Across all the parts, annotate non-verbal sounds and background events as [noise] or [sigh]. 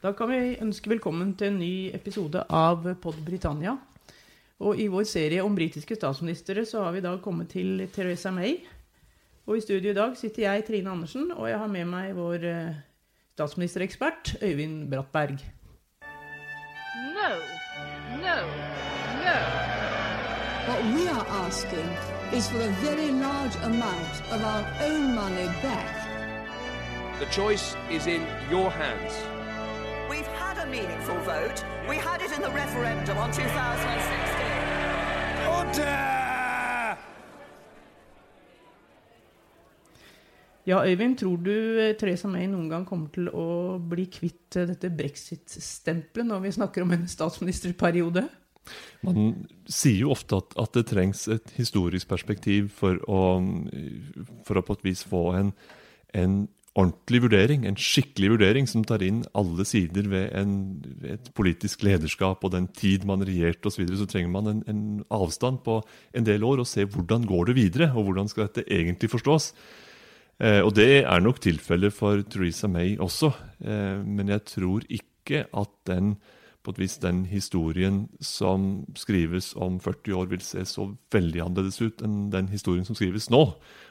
Da kan vi ønske velkommen til en ny episode av Pod Britannia. Og i vår serie om britiske statsministre så har vi da kommet til Teresa May. Og i studio i dag sitter jeg, Trine Andersen, og jeg har med meg vår eh, statsministerekspert Øyvind Brattberg. No, no, no. What we are asking is for a very large amount of our own money back. The choice is in your hands. Meaningful vote. We had it in the referendum on 2016. Ja, Øyvind, tror du eh, Theresa May noen gang kommer til å bli kvitt eh, dette brexit-stempelet når vi snakker om en statsministerperiode? Man sier jo ofte at, at det trengs et historisk perspektiv for å, for å på et vis få en, en ordentlig vurdering, en skikkelig vurdering som tar inn alle sider ved, en, ved et politisk lederskap og den tid man regjerte osv. Så, videre, så trenger man en, en, avstand på en del år og se hvordan går det videre, og hvordan skal dette egentlig forstås. Eh, og det er nok tilfellet for Theresa May også, eh, men jeg tror ikke at den på et vis den historien som skrives om 40 år, vil se så veldig annerledes ut enn den historien som skrives nå.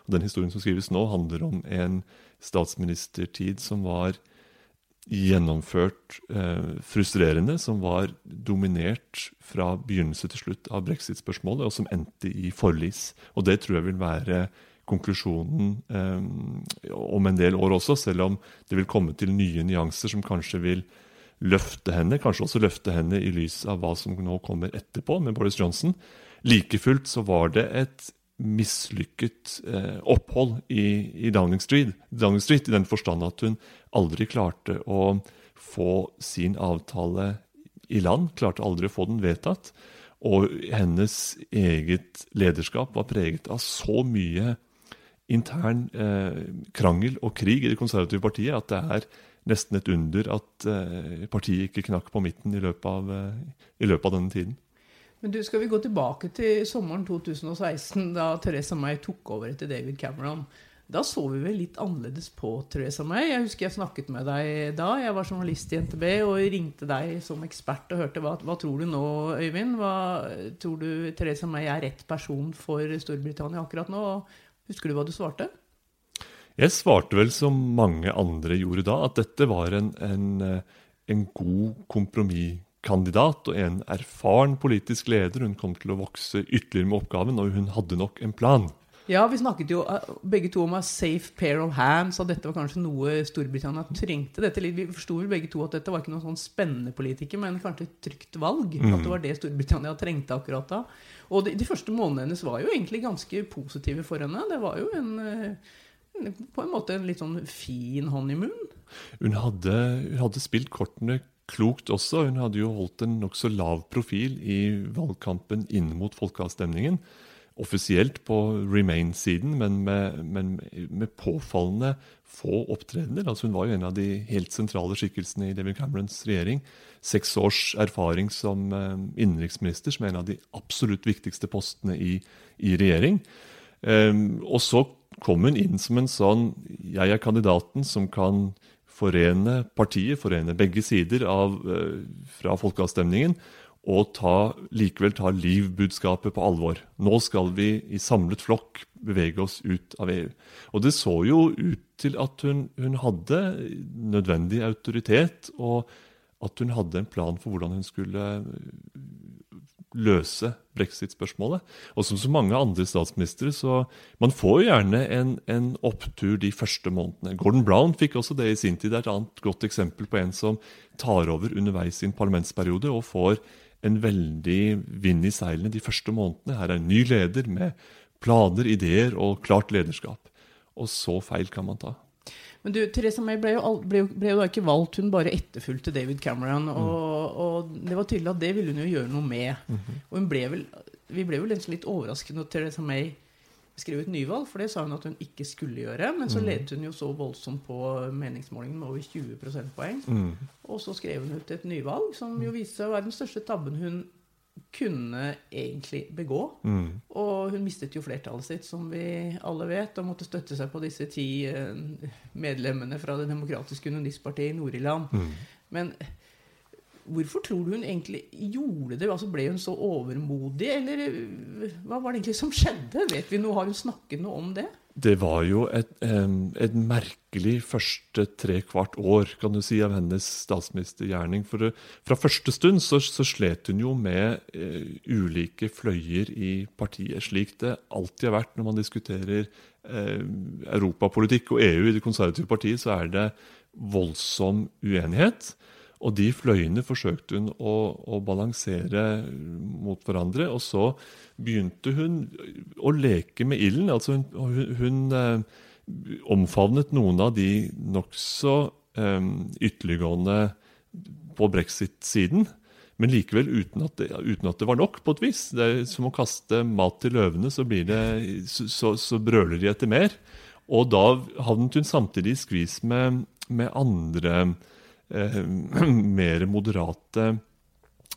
Og den historien som skrives nå, handler om en statsministertid som var gjennomført eh, frustrerende, som var dominert fra begynnelse til slutt av brexit-spørsmålet, og som endte i forlis. Og det tror jeg vil være konklusjonen eh, om en del år også, selv om det vil komme til nye nyanser som kanskje vil løfte henne, kanskje også løfte henne i lys av hva som nå kommer etterpå med Boris Johnson. Like fullt så var det et mislykket eh, opphold i, i Downing, Street, Downing, Street, i den forstand at hun aldri klarte å få sin avtale i land, klarte aldri å få den vedtatt. Og hennes eget lederskap var preget av så mye intern eh, krangel og krig i det konservative partiet at det er nesten et under at eh, partiet ikke knakk på midten i løpet, av, eh, i løpet av denne tiden. Men du, Skal vi gå tilbake til sommeren 2016, da Theresa May tok over etter David Cameron? Da så vi vel litt annerledes på Theresa May. Jeg husker jeg snakket med deg da. Jeg var journalist i NTB og ringte deg som ekspert og hørte hva, hva tror du nå, Øyvind? Hva, tror du Theresa May er rett person for Storbritannia akkurat nå? Husker du hva du svarte? Jeg svarte vel som mange andre gjorde da, at dette var en, en, eh, en god kompromisskandidat og en erfaren politisk leder. Hun kom til å vokse ytterligere med oppgaven, og hun hadde nok en plan. Ja, vi snakket jo eh, begge to om a safe pair of hands, og dette var kanskje noe Storbritannia trengte. Dette, vi forsto vel begge to at dette var ikke noen sånn spennende politiker, men kanskje et trygt valg. Mm. At det var det Storbritannia trengte akkurat da. Og de, de første månedene hennes var jo egentlig ganske positive for henne. Det var jo en eh, på en måte en litt sånn fin honeymoon. Hun hadde, hun hadde spilt kortene klokt også. Hun hadde jo holdt en nokså lav profil i valgkampen inn mot folkeavstemningen. Offisielt på Remain-siden, men, med, men med, påfallende få opptredener. Altså hun var jo en av de helt sentrale skikkelsene i David Camerons regjering. Seks års erfaring som eh, innenriksminister, som er en av de absolutt viktigste postene i, i regjering. Um, og så kom hun inn som en sånn Jeg er kandidaten som kan forene partiet, forene begge sider av, uh, fra folkeavstemningen, og ta, likevel ta livbudskapet på alvor. Nå skal vi i samlet flokk bevege oss ut av EU. Og det så jo ut til at hun, hun hadde nødvendig autoritet, og at hun hadde en plan for hvordan hun skulle løse brexit-spørsmålet. Og som så mange andre statsministre, så man får jo gjerne en, en, opptur de første månedene. Gordon Brown fikk også det i sin tid. Det er et annet godt eksempel på en som tar over underveis i en parlamentsperiode og får en veldig vind i seilene de første månedene. Her er en ny leder med planer, ideer og klart lederskap. Og så feil kan man ta. Men du, Theresa May ble jo, ble, ble jo, da ikke valgt, hun bare etterfulgte David Cameron. Og, mm. og, det var tydelig at det ville hun jo gjøre noe med. Mm -hmm. Og ble vel, vi ble vel litt overrasket når Theresa May skrev et nyvalg, for det sa hun at hun ikke skulle gjøre. Men så mm. ledet hun jo så voldsomt på meningsmålingen med over 20 prosentpoeng. Mm. Og så skrev hun ut et nyvalg, som jo viste seg å være den største tabben hun kunne egentlig begå. Mm. Og hun mistet jo flertallet sitt, som vi alle vet, og måtte støtte seg på disse ti eh, medlemmene fra Det demokratiske unionistpartiet i Nord-Irland. Mm. Men hvorfor tror du hun egentlig gjorde det? Altså Ble hun så overmodig, eller øh, hva var det egentlig som skjedde? Vet vi noe? Har hun snakket noe om det? Det var jo et, et merkelig første trekvart år kan du si, av hennes statsministergjerning. For fra første stund så, så slet hun jo med eh, ulike fløyer i partiet, slik det alltid har vært når man diskuterer eh, europapolitikk og EU i Det konservative partiet, så er det voldsom uenighet. Og de fløyene forsøkte hun å, å balansere mot hverandre. Og så begynte hun å leke med ilden. Altså hun, hun, hun eh, omfavnet noen av de nokså eh, ytterliggående på brexit-siden. Men likevel uten at, det, uten at det var nok, på et vis. Det er som å kaste mat til løvene, så, det, så, så, så brøler de etter mer. Og da havnet hun samtidig i skvis med, med andre eh, [clears throat] mer moderate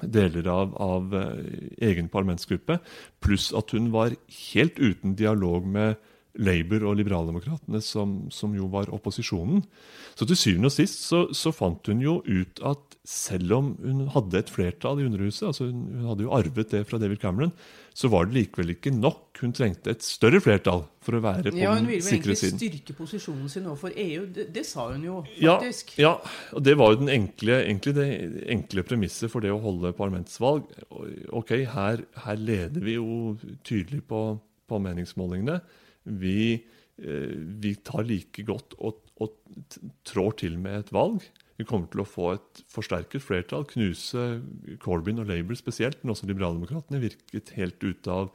deler av, av eh, egen parlamentsgruppe, pluss at hun var helt uten dialog med Labour og Liberaldemokratene, som, som jo var opposisjonen. Så til syvende og sist så, så fant hun jo ut at selv om hun hadde et flertall i Underhuset, altså hun, hun hadde jo arvet det fra David Cameron, så var det likevel ikke nok. Hun trengte et større flertall for å være på Ja, Hun den ville vel sikre egentlig styrke posisjonen sin overfor EU. Det, det sa hun jo Ja, faktisk. ja, og det var jo den enkle, egentlig det enkle premisset for det å holde parlamentsvalg. Ok, her, her leder vi jo tydelig på, på meningsmålingene. Vi, eh, vi tar like godt og, og trår til med et valg. Vi kommer til å få et forsterket flertall, knuse Corbyn og Labour spesielt, men også Liberaldemokratene virket helt ute av,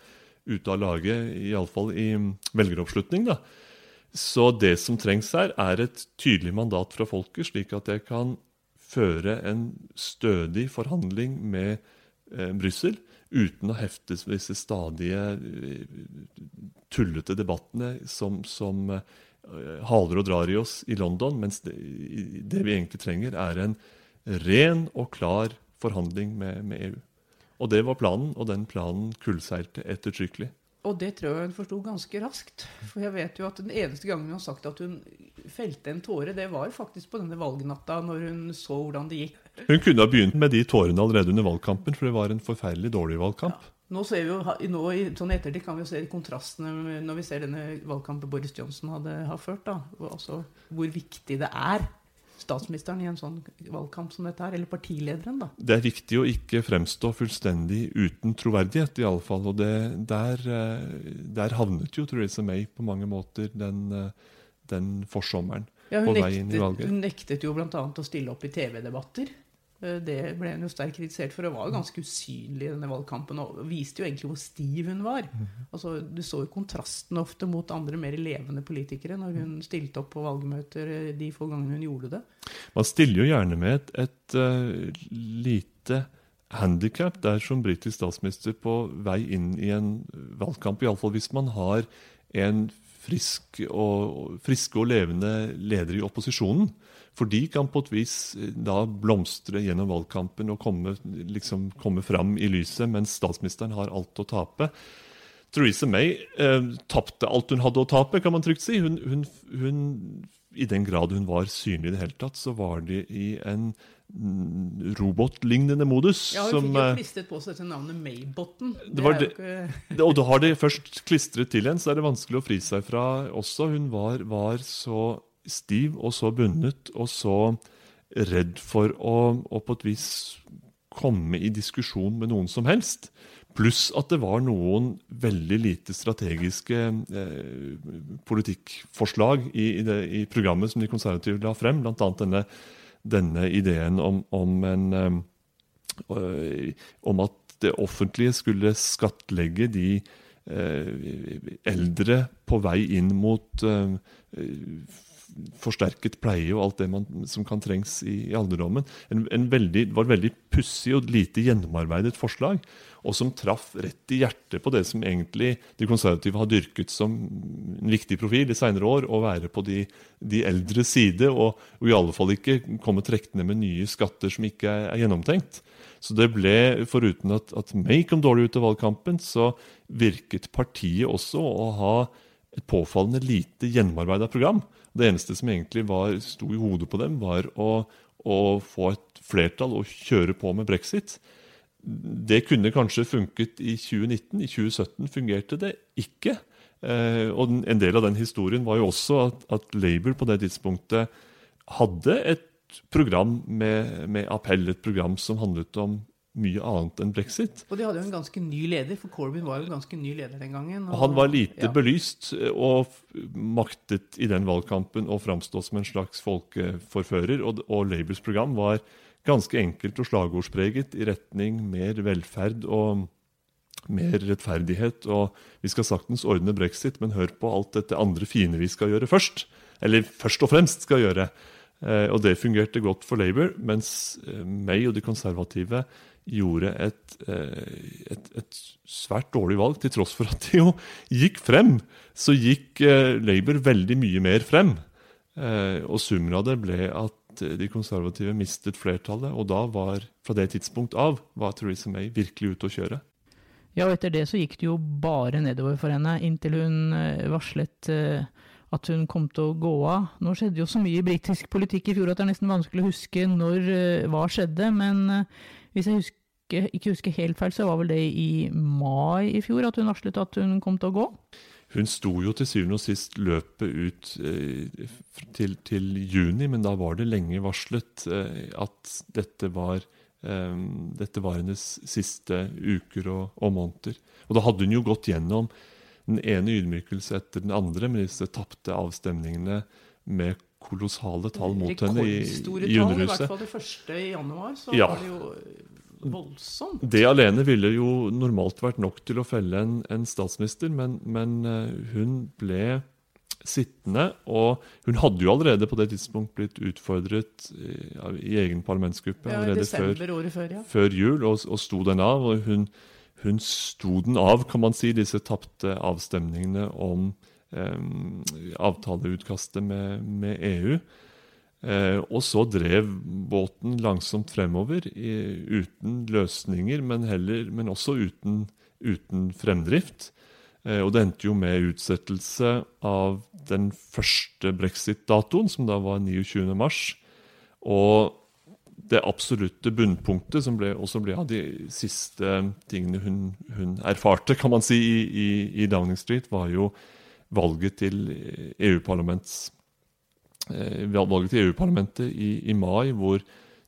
ut av laget, iallfall i velgeroppslutning. da. Så det som trengs her, er et tydelig mandat fra folket, slik at jeg kan føre en stødig forhandling med eh, Brussel uten å heftes ved disse stadige eh, tullete debattene som, som eh, haler og drar i oss i London, mens det, det vi egentlig trenger, er en ren og klar forhandling med, med EU. Og det var planen, og den planen kullseilte ettertrykkelig. Og det tror jeg hun forsto ganske raskt. For jeg vet jo at den eneste gangen hun har sagt at hun felte en tåre, det var faktisk på denne valgnatta, når hun så hvordan det gikk. Hun kunne ha begynt med de tårene allerede under valgkampen, for det var en forferdelig dårlig valgkamp. Nå ser vi jo, nå i sånn ettertid kan vi jo se kontrastene når vi ser denne valgkampen Boris Johnson hadde, har ført. da, Altså hvor viktig det er statsministeren i en sånn valgkamp som dette her, eller partilederen, da. Det er viktig å ikke fremstå fullstendig uten troverdighet, i alle fall. Og det, der, eh, der havnet jo Theresa May på mange måter den, eh, den forsommeren. Ja, hun, nektet, hun nektet jo bl.a. å stille opp i TV-debatter. Eh, Det ble hun jo sterkt kritisert for. Hun var jo ganske usynlig i denne valgkampen og viste jo egentlig hvor stiv hun var. Mhm. Altså, du så jo kontrasten ofte mot andre mer levende politikere når hun stilte opp på valgmøter eh, de få gangene hun gjorde det. Man stiller jo gjerne med et, et uh, lite handikap der som britisk statsminister på vei inn i en valgkamp, iallfall hvis man har en frisk og, friske og levende leder i opposisjonen. For de kan på et vis eh, da blomstre gjennom valgkampen og komme, liksom, komme fram i lyset, mens statsministeren har alt å tape. Theresa May eh, tapte alt hun hadde å tape, kan man trygt si. Hun, hun, hun, I den grad hun var synlig i det hele tatt, så var det i en mm, robotlignende modus. Ja, Hun som, fikk jo eh, klistret på seg dette navnet Maybotten. Det var det- ikke- Og da har det først klistret til en, så er det vanskelig å fri seg fra også. Hun var, var så stiv og så bundet og så redd for å, å på et vis komme i diskusjon med noen som helst. Pluss at det var noen veldig lite strategiske eh, politikkforslag i, i, det, i programmet som de konservative la frem, bl.a. Denne, denne ideen om, om en eh, om at det offentlige skulle skattlegge de eh, eldre på vei inn mot eh, forsterket pleie og alt det man, som kan trengs i, i alderdommen. En, veldig, var veldig pussig og lite gjennomarbeidet forslag, og som traff rett i hjertet på det som egentlig de konservative har dyrket som en viktig profil i senere år, å være på de, de eldres side, og, og i alle fall ikke komme trekkende med nye skatter som ikke er, er gjennomtenkt. Så det ble, foruten at, at May kom dårlig ut av valgkampen, så virket partiet også å ha et påfallende lite gjennomarbeida program. Det eneste som egentlig var, sto i hodet på dem, var å, å få et flertall og kjøre på med brexit. Det kunne kanskje funket i 2019. I 2017 fungerte det ikke. Eh, og en del av den historien var jo også at, at Labour på det tidspunktet hadde et program med, med appell, et program som handlet om mye annet enn brexit. Og de hadde jo en ganske ny leder, for Corbyn var jo en ganske ny leder den gangen. Og han var lite ja. belyst eh, og maktet i den valgkampen å framstå som en slags folkeforfører. Og, og Labours program var ganske enkelt og slagordspreget i retning mer velferd og mer rettferdighet. Og vi skal saktens ordne brexit, men hør på alt dette andre fine vi skal gjøre først. Eller først og fremst skal gjøre. Eh, og det fungerte godt for Labour, mens eh, May og de konservative gjorde et, eh, et, et svært dårlig valg, til tross for at de jo gikk frem. Så gikk eh, Labour veldig mye mer frem. Eh, og summen av det ble at de konservative mistet flertallet, og da var, fra det tidspunkt av, var Theresa May virkelig ute å kjøre. Ja, og etter det så gikk det jo bare nedover for henne, inntil hun varslet at hun kom til å gå av. Nå skjedde jo så mye i britisk politikk i fjor at det er nesten vanskelig å huske når hva skjedde, men hvis jeg husker, ikke husker helt feil, så var vel det i mai i fjor at hun varslet at hun kom til å gå? Hun sto jo til syvende og sist løpet ut eh, til, til juni, men da var det lenge varslet eh, at dette var, eh, dette var hennes siste uker og, og måneder. Og da hadde hun jo gått gjennom den ene ydmykelse etter den andre med disse tapte avstemningene med kolossale tall mot henne i, Rekordstore i tall, i Underhuset. hvert fall det første i januar, så Ja. var det jo voldsomt. Det alene ville jo normalt vært nok til å felle en, en statsminister, men, men eh, hun ble sittende, og hun hadde jo allerede på det tidspunkt blitt utfordret i, i egen parlamentsgruppe Ja, allerede før, desember året før, ja. før jul, og, og sto den av. Og hun, hun sto den av, kan man si, disse tapte avstemningene om eh, avtaleutkastet med, med EU. Eh, og så drev båten langsomt fremover i, uten løsninger, men, heller, men også uten, uten fremdrift. Eh, og det endte jo med utsettelse av den første brexit-datoen, som da var 29. mars. Og det absolutte bunnpunktet, som ble, også ble av de siste tingene hun, hun erfarte, kan man si, i, i, i Downing Street, var jo valget til EU-parlaments eh, valget til EU-parlamentet i, i mai, hvor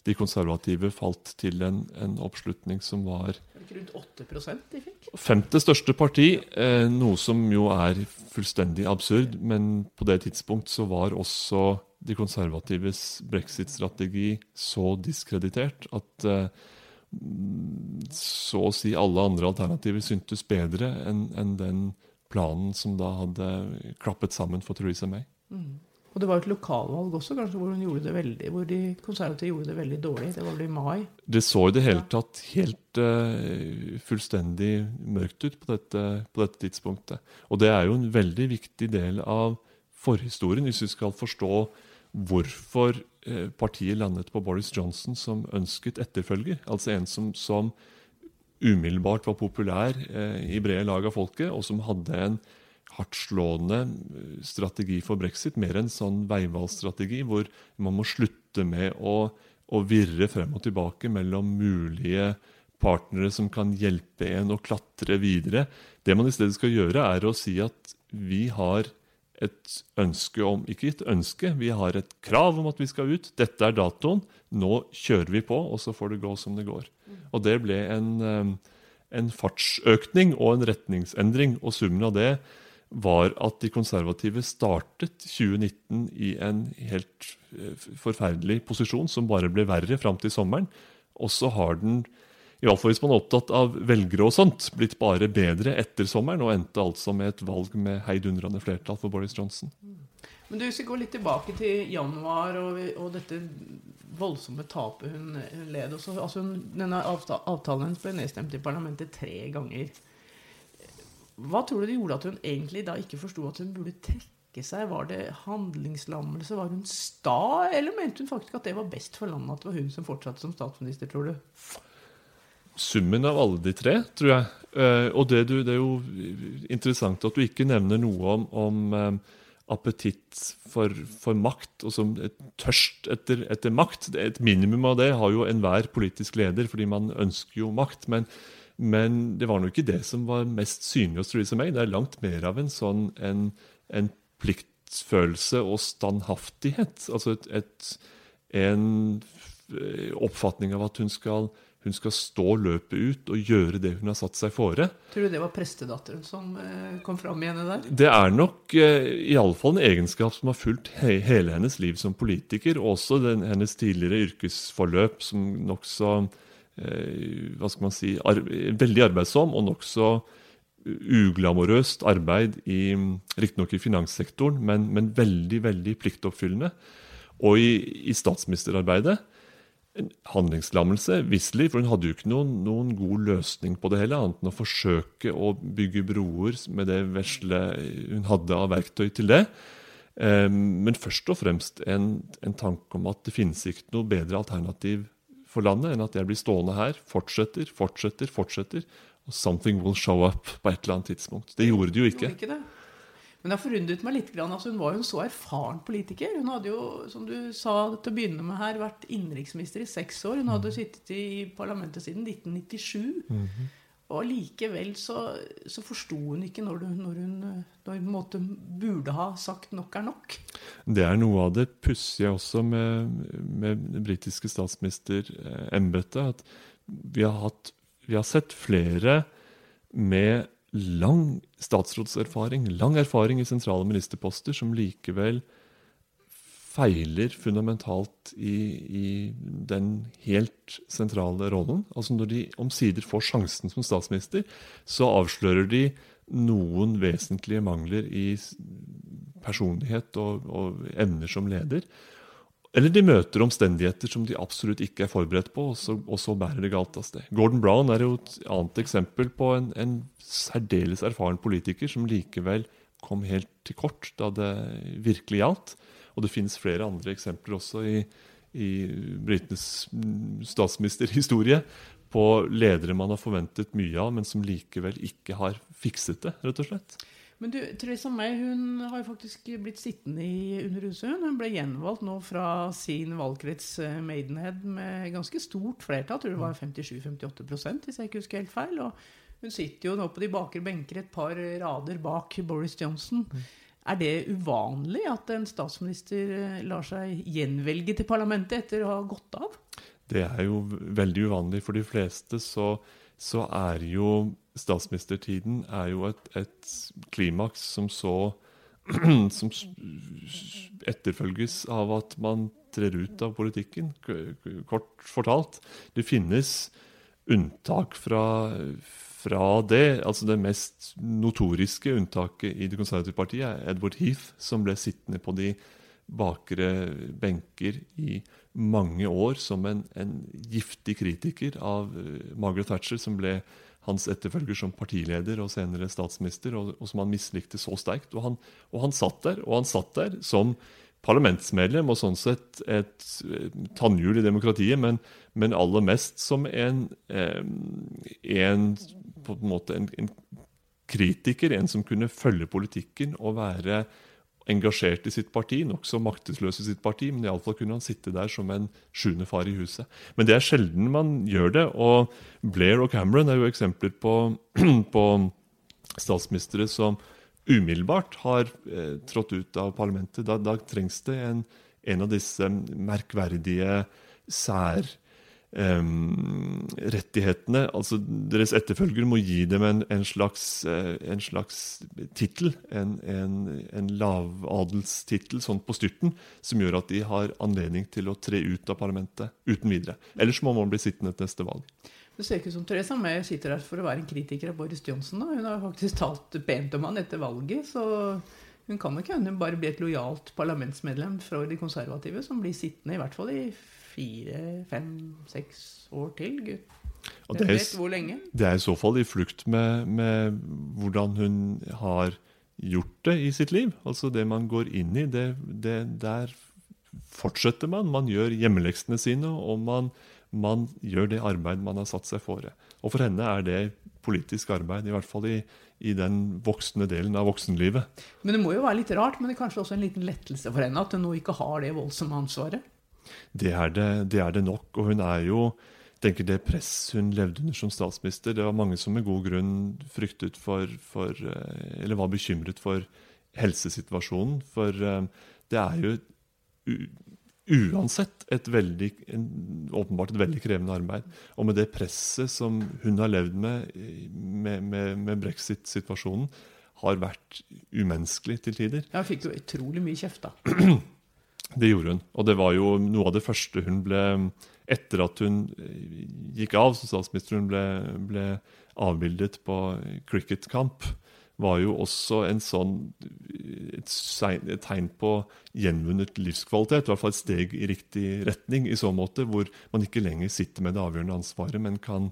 de konservative falt til en, en oppslutning som var rundt 8 de fikk? femte største parti, eh, noe som jo er fullstendig absurd. Men på det tidspunkt så var også de konservatives brexit-strategi så diskreditert at eh, så å si alle andre alternativer syntes bedre enn enn den planen som da hadde klappet sammen for Theresa May. Og det var et lokalvalg også, kanskje, hvor, hun gjorde det veldig, hvor de konservative gjorde det veldig dårlig. Det var vel i mai. Det så i det hele tatt helt uh, fullstendig mørkt ut på dette, på dette tidspunktet. Og det er jo en veldig viktig del av forhistorien, hvis vi skal forstå hvorfor eh, partiet landet på Boris Johnson som ønsket etterfølger. Altså en som, som umiddelbart var populær eh, i brede lag av folket, og som hadde en hardtslående eh, strategi for brexit, mer en sånn veivalgsstrategi, hvor man må slutte med å, å virre frem og tilbake mellom mulige partnere som kan hjelpe en å klatre videre. Det man i stedet skal gjøre, er å si at vi har et ønske om Ikke et ønske, vi har et krav om at vi skal ut. Dette er datoen. Nå kjører vi på, og så får det gå som det går. Og det ble en, eh, en fartsøkning og en retningsendring. Og summen av det var at de konservative startet 2019 i en helt eh, forferdelig posisjon, som bare ble verre fram til sommeren. Og så har den, i hvert hvis man er opptatt av velgere og sånt, blitt bare bedre etter sommeren, og endte altså med et valg med heidundrende flertall for Boris Johnson. Men du, vi går litt tilbake til januar og, og dette voldsomme tapet hun, hun led også, altså hun, Denne avtalen hennes ble nedstemt i parlamentet tre ganger. Hva tror du det gjorde at hun egentlig da ikke forsto at hun burde trekke seg? Var det handlingslammelse? Var hun sta? Eller mente hun faktisk at det var best for landet at det var hun som fortsatte som statsminister, tror du? Summen av alle de tre, tror jeg. Eh, og det, du, det er jo interessant at du ikke nevner noe om, om, eh, appetitt for, for makt, og som et tørst etter, etter makt. Et minimum av det har jo enhver politisk leder, fordi man ønsker jo makt. Men, men det var nok ikke det som var mest synlig hos Theresa May. Det er langt mer av en sånn en, en pliktfølelse og standhaftighet. Altså et, et, en oppfatning av at hun skal, hun skal stå løpet ut og gjøre det hun har satt seg fore. Tror du det var prestedatteren som eh, kom fram i henne der? Det er nok eh, iallfall en egenskap som har fulgt he hele hennes liv som politiker, og også den, hennes tidligere yrkesforløp som nokså eh, Hva skal man si ar Veldig arbeidsom og nokså uglamorøst arbeid, i, riktignok i finanssektoren, men, men veldig, veldig pliktoppfyllende. Og i, i statsministerarbeidet handlingslammelse, visselig, for hun hadde jo ikke noen, noen god løsning på det heller, annet enn å forsøke å bygge broer med det vesle hun hadde av verktøy til det. Eh, Men først og fremst en, en tanke om at det finnes ikke noe bedre alternativ for landet enn at jeg blir stående her, fortsetter, fortsetter, fortsetter, og something will show up på et eller annet tidspunkt. Det gjorde det jo ikke. Det Gjorde ikke det? Men det har forundret meg litt. Altså, hun var jo en så erfaren politiker. Hun hadde jo, som du sa til å begynne med her, vært innenriksminister i seks år. Hun hadde sittet i parlamentet siden 1997. Og likevel så, så forsto hun ikke når, du, når hun når hun måte burde ha sagt 'nok er nok'. Det er noe av det pussige også med, med det britiske statsministerembetet. At vi har, hatt, vi har sett flere med lang statsrådserfaring, lang erfaring i sentrale ministerposter, som likevel feiler fundamentalt i, i den helt sentrale rollen. Altså Når de omsider får sjansen som statsminister, så avslører de noen vesentlige mangler i personlighet og, og evner som leder. Eller de møter omstendigheter som de absolutt ikke er forberedt på, og så, og så bærer det galt av sted. Gordon Brown er jo et annet eksempel på en, en særdeles erfaren politiker som likevel kom helt til kort da det virkelig gjaldt. Og det finnes flere andre eksempler også i, i britenes statsministerhistorie på ledere man har forventet mye av, men som likevel ikke har fikset det, rett og slett. Men du, Theresa May hun har jo faktisk blitt sittende i Underhuset. Hun ble gjenvalgt nå fra sin valgkrets eh, Maidenhead med ganske stort flertall. Jeg tror det var 57-58 hvis jeg ikke husker helt feil. Og hun sitter jo nå på de bakre benker et par rader bak Boris Johnson. Er det uvanlig at en statsminister eh, lar seg gjenvelge til parlamentet etter å ha gått av? Det er jo veldig uvanlig for de fleste, så, så er jo statsministertiden er jo et, et klimaks som så [clears throat] som etterfølges av at man trer ut av politikken, kort fortalt. Det finnes unntak fra, fra det. altså Det mest notoriske unntaket i Det konservative partiet er Edward Heath, som ble sittende på de bakre benker i mange år som en, en giftig kritiker av eh, Margaret Thatcher, som ble hans etterfølger som partileder og senere statsminister, og, og som han mislikte så sterkt. Og han, og han satt der, og han satt der som parlamentsmedlem, og sånn sett et, eh, tannhjul i demokratiet, men, men aller mest som en, eh, en på en måte en, en kritiker, en som kunne følge politikken og være engasjert i sitt parti, nokså maktesløs i sitt parti, men iallfall kunne han sitte der som en sjuende far i huset. Men det er sjelden man gjør det, og Blair og Cameron er jo eksempler på, [clears throat] på statsministre som umiddelbart har eh, trådt ut av parlamentet. Da, da trengs det en, en av disse merkverdige sær em, rettighetene. Altså Deres etterfølgere må gi dem en, en slags, eh, en slags tittel, en, en, en lavadelstittel sånn på styrten, som gjør at de har anledning til å tre ut av parlamentet uten videre. Ellers må man bli sittende til neste valg. Det ser ikke ut som Theresa May sitter her for å være en kritiker av Boris Johnson. Da. Hun har faktisk talt pent om han etter valget, så hun kan nok hende bare bli et lojalt parlamentsmedlem fra de konservative, som blir sittende i hvert fall i fire, fem, seks år til. Gud. Og det er, vet hvor lenge? det er i så fall i flukt med, med hvordan hun har gjort det i sitt liv. Altså det man går inn i, det, det, der fortsetter man. Man gjør hjemmeleksene sine, og man, man gjør det arbeid man har satt seg fore. Og for henne er det politisk arbeid, i hvert fall i, i den voksne delen av voksenlivet. Men det må jo være litt rart, men det er kanskje også en liten lettelse for henne at hun nå ikke har det voldsomme ansvaret. Det er det, det er det nok. Og hun er jo tenker Det press hun levde under som statsminister, det var mange som med god grunn fryktet for, for eh, Eller var bekymret for helsesituasjonen. For eh, det er jo uansett et veldig, en, åpenbart et veldig krevende arbeid. Og med det presset som hun har levd med med, med, med brexit-situasjonen, har vært umenneskelig til tider. Ja, Hun fikk jo utrolig mye kjeft, da. [clears throat] Det gjorde hun. Og det var jo noe av det første hun ble Etter at hun eh, gikk av som statsminister, hun ble, ble avbildet på cricketkamp, var jo også en sånn et, tegn på gjenvunnet livskvalitet. I hvert fall et steg i riktig retning i så måte, hvor man ikke lenger sitter med det avgjørende ansvaret, men kan,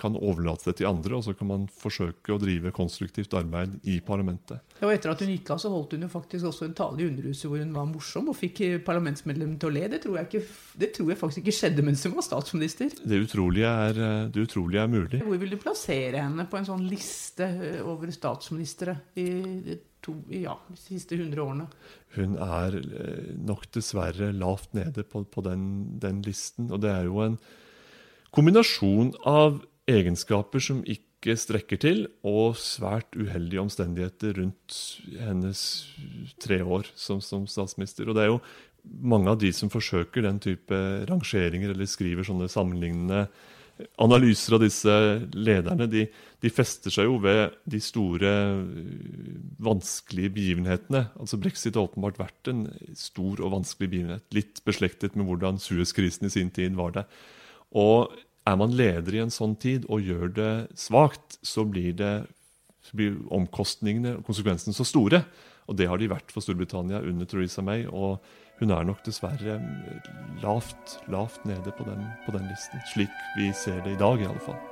kan overlate det til andre, og så kan man forsøke å drive konstruktivt arbeid i parlamentet. Ja, og etter at hun gikk av, så holdt hun jo faktisk også en tale i Underhuset hvor hun var morsom og fikk eh, parlamentsmedlemmene til å le. Det tror, jeg ikke, det tror jeg faktisk ikke skjedde mens hun var statsminister. Det utrolige er, eh, det utrolige er mulig. Hvor vil du plassere henne på en sånn liste eh, over statsministre i de to, ja, de siste 100 årene? Hun er nok dessverre lavt nede på, på den, den listen. Og det er jo en kombinasjon av egenskaper som ikke strekker til, og svært uheldige omstendigheter rundt hennes tre år som, som statsminister. Og det er jo mange av de som forsøker den type rangeringer eller skriver sånne sammenlignende analyser av disse lederne, de, de fester seg jo ved de store, vanskelige begivenhetene. Altså Brexit har åpenbart vært en stor og vanskelig begivenhet. Litt beslektet med hvordan Suez-krisen i sin tid var det. Og er man leder i en sånn tid og gjør det svakt, så blir, det, så blir omkostningene og konsekvensene så store. Og det har de vært for Storbritannia under Theresa May. Og hun er nok dessverre lavt, lavt nede på den, på den listen. Slik vi ser det i dag, i alle fall.